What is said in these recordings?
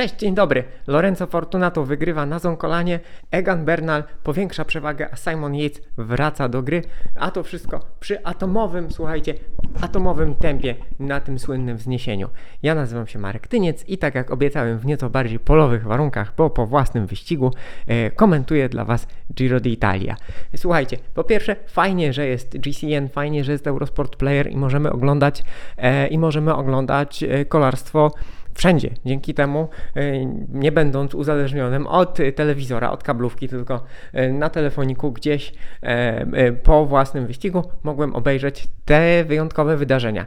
Cześć, dzień dobry. Lorenzo Fortunato wygrywa na Zonkolanie, Egan Bernal powiększa przewagę, a Simon Yates wraca do gry. A to wszystko przy atomowym, słuchajcie, atomowym tempie na tym słynnym wzniesieniu. Ja nazywam się Marek Tyniec i tak jak obiecałem w nieco bardziej polowych warunkach, bo po własnym wyścigu e, komentuję dla Was Giro d'Italia. Słuchajcie, po pierwsze fajnie, że jest GCN, fajnie, że jest Eurosport Player i możemy oglądać e, i możemy oglądać e, kolarstwo wszędzie. Dzięki temu, e, nie będąc uzależnionym od telewizora, od kablówki, tylko e, na telefoniku gdzieś e, po własnym wyścigu mogłem obejrzeć te wyjątkowe wydarzenia.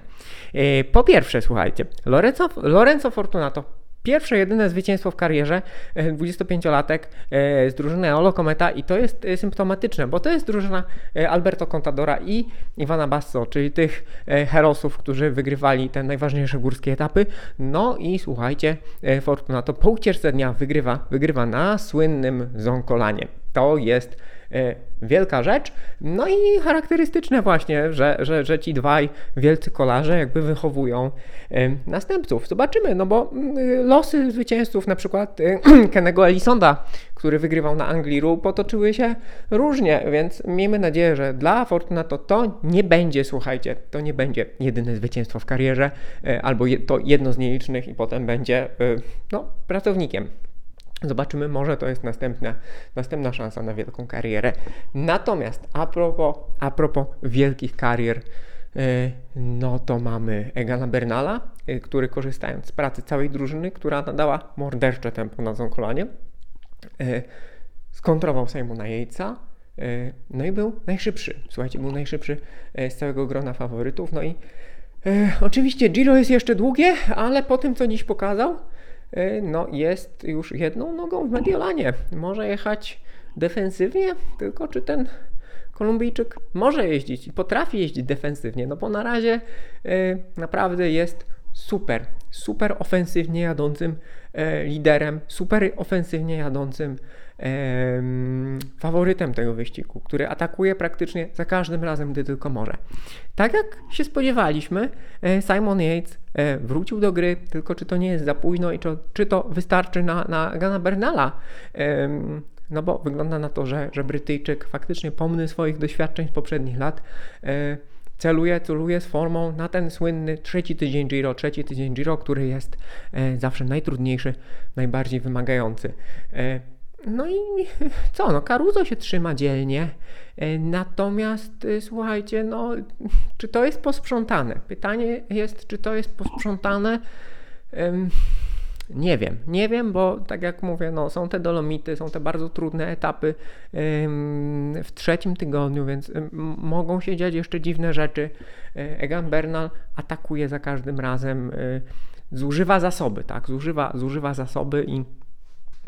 Po pierwsze, słuchajcie, Lorenzo, Lorenzo Fortunato Pierwsze, jedyne zwycięstwo w karierze 25-latek e, e, z drużyny Olo Kometa i to jest e, symptomatyczne, bo to jest drużyna Alberto Contadora i Iwana Basso, czyli tych herosów, którzy wygrywali te najważniejsze górskie etapy. No i słuchajcie, Fortunato po ucieczce dnia wygrywa, wygrywa na słynnym Zonkolanie. To jest wielka rzecz. No i charakterystyczne właśnie, że, że, że ci dwaj wielcy kolarze jakby wychowują e, następców. Zobaczymy, no bo mm, losy zwycięzców, na przykład e, Kennego Elisonda, który wygrywał na Angliru, potoczyły się różnie, więc miejmy nadzieję, że dla Fortunato to nie będzie, słuchajcie, to nie będzie jedyne zwycięstwo w karierze, albo to jedno z nielicznych i potem będzie no, pracownikiem. Zobaczymy, może to jest następna, następna szansa na wielką karierę. Natomiast a propos, a propos wielkich karier, e, no to mamy Egana Bernala, e, który korzystając z pracy całej drużyny, która nadała mordercze tempo na Zonkolanie, e, skontrował Simona Jejca, no i był najszybszy. Słuchajcie, był najszybszy z całego grona faworytów. No i oczywiście Giro jest jeszcze długie, ale po tym, co dziś pokazał, E, no jest już jedną nogą w Mediolanie. Może jechać defensywnie, tylko czy ten Kolumbijczyk może jeździć i potrafi jeździć defensywnie, no bo na razie e, naprawdę jest super, super ofensywnie jadącym e, liderem, super ofensywnie jadącym faworytem tego wyścigu, który atakuje praktycznie za każdym razem, gdy tylko może. Tak jak się spodziewaliśmy, e, Simon Yates e, wrócił do gry, tylko czy to nie jest za późno i czy, czy to wystarczy na, na Gana Bernala? No bo wygląda na to, że, że Brytyjczyk faktycznie pomny swoich doświadczeń z poprzednich lat e, celuje, celuje z formą na ten słynny trzeci tydzień Giro, trzeci tydzień Giro, który jest zawsze najtrudniejszy, najbardziej wymagający. No i co, no Caruso się trzyma dzielnie, e, natomiast e, słuchajcie, no czy to jest posprzątane? Pytanie jest, czy to jest posprzątane? Nie wiem, nie wiem, bo tak jak mówię, no, są te dolomity, są te bardzo trudne etapy w trzecim tygodniu, więc mogą się dziać jeszcze dziwne rzeczy. E, Egan Bernal atakuje za każdym razem, zużywa zasoby, tak, zużywa, zużywa zasoby i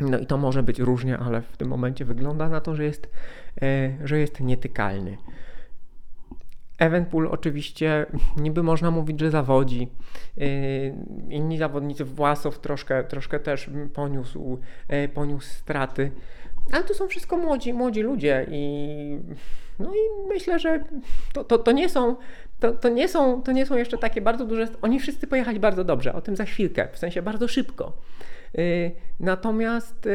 no i to może być różnie, ale w tym momencie wygląda na to, że jest, e, że jest nietykalny. Evenpool oczywiście niby można mówić, że zawodzi. E, inni zawodnicy, Własow troszkę, troszkę też poniósł, e, poniósł straty. Ale to są wszystko młodzi, młodzi ludzie i no i myślę, że to, to, to, nie są, to, to, nie są, to nie są jeszcze takie bardzo duże. Oni wszyscy pojechali bardzo dobrze, o tym za chwilkę, w sensie bardzo szybko. Y, natomiast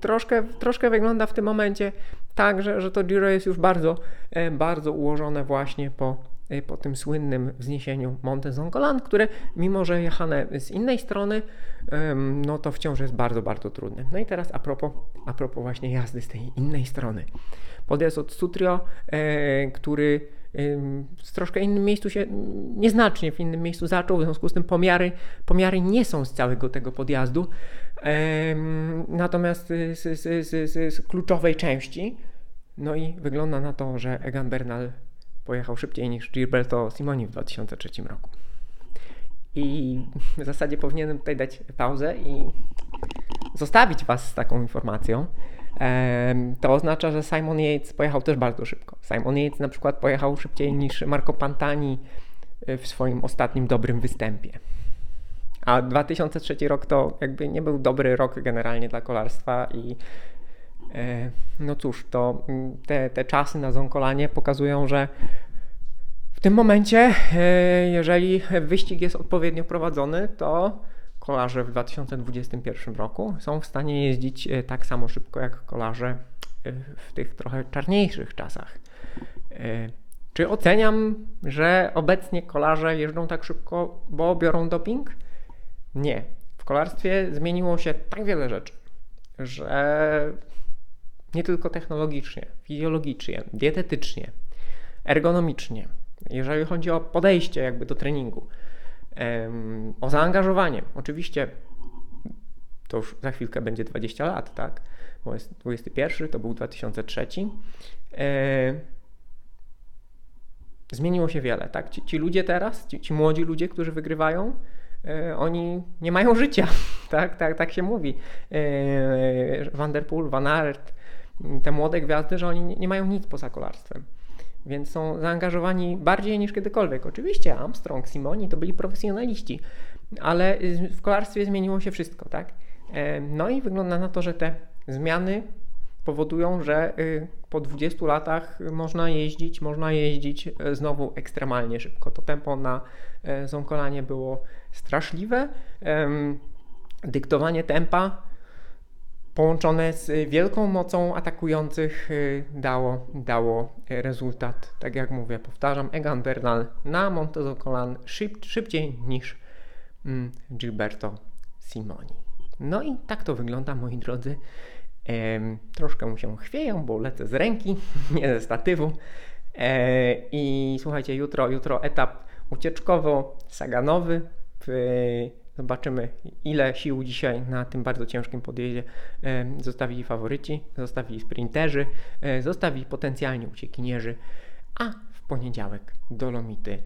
troszkę, troszkę wygląda w tym momencie tak, że, że to Giro jest już bardzo, e, bardzo ułożone właśnie po, e, po tym słynnym wzniesieniu Monte Zoncolan, które mimo, że jechane z innej strony, no to wciąż jest bardzo, bardzo trudne. No i teraz a propos, a propos właśnie jazdy z tej innej strony. Podjazd od Sutrio, e, który w troszkę innym miejscu się, nieznacznie w innym miejscu zaczął, w związku z tym pomiary, pomiary nie są z całego tego podjazdu, natomiast z, z, z, z kluczowej części. No i wygląda na to, że Egan Bernal pojechał szybciej niż Gilberto Simoni w 2003 roku. I w zasadzie powinienem tutaj dać pauzę i zostawić Was z taką informacją, to oznacza, że Simon Yates pojechał też bardzo szybko. Simon Yates na przykład pojechał szybciej niż Marco Pantani e, w swoim ostatnim dobrym występie. A 2003 rok to jakby nie był dobry rok generalnie dla kolarstwa i e, no cóż, to mm, te, te czasy na Zonkolanie pokazują, że w tym momencie, e, jeżeli wyścig jest odpowiednio prowadzony, to kolarze w 2021 roku są w stanie jeździć e, tak samo szybko jak kolarze w tych trochę czarniejszych czasach. Czy oceniam, że obecnie kolarze jeżdżą tak szybko, bo biorą doping? Nie. W kolarstwie zmieniło się tak wiele rzeczy, że nie tylko technologicznie, fizjologicznie, dietetycznie, ergonomicznie, jeżeli chodzi o podejście jakby do treningu, o zaangażowanie. Oczywiście to już za chwilkę będzie 20 lat, tak? Bo jest 21, to był 2003. E, zmieniło się wiele, tak? Ci, ci ludzie teraz, ci, ci, młodzi ludzie, którzy wygrywają, oni nie mają życia, tak? Tak, tak się mówi. E, Van der Poel, Van Aert, te młode gwiazdy, że oni nie mają nic poza kolarstwem więc są zaangażowani bardziej niż kiedykolwiek. Oczywiście Armstrong, Simoni to byli profesjonaliści, ale w kolarstwie zmieniło się wszystko, tak? E, no i wygląda na to, że te zmiany powodują, że y, po 20 latach można jeździć, można jeździć e, znowu ekstremalnie szybko. To tempo na e, Zonkolanie było straszliwe. Dyktowanie tempa połączone z wielką mocą atakujących y, dało, dało rezultat. Tak jak mówię, powtarzam, Egan Bernal na Montezocolan szyb, szybciej niż mm, Gilberto Simoni. No i tak to wygląda, moi drodzy. Troszkę mu się chwieją, bo lecę z ręki, nie ze statywu. Ehm, I słuchajcie, jutro, jutro etap ucieczkowo-saganowy Zobaczymy, ile sił dzisiaj na tym bardzo ciężkim podjeździe zostawili faworyci, zostawili sprinterzy, e, zostawili potencjalni uciekinierzy, a w poniedziałek Dolomity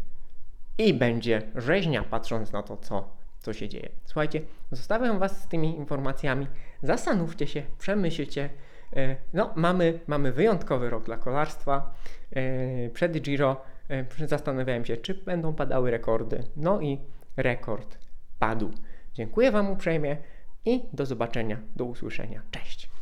i będzie rzeźnia, patrząc na to, co, co się dzieje. Słuchajcie, zostawiam Was z tymi informacjami. Zastanówcie się, przemyślcie. E, no, mamy, mamy wyjątkowy rok dla kolarstwa. E, przed Giro zastanawiałem się, czy będą padały rekordy. No i rekord padł. Dziękuję Wam uprzejmie i do zobaczenia, do usłyszenia. Cześć!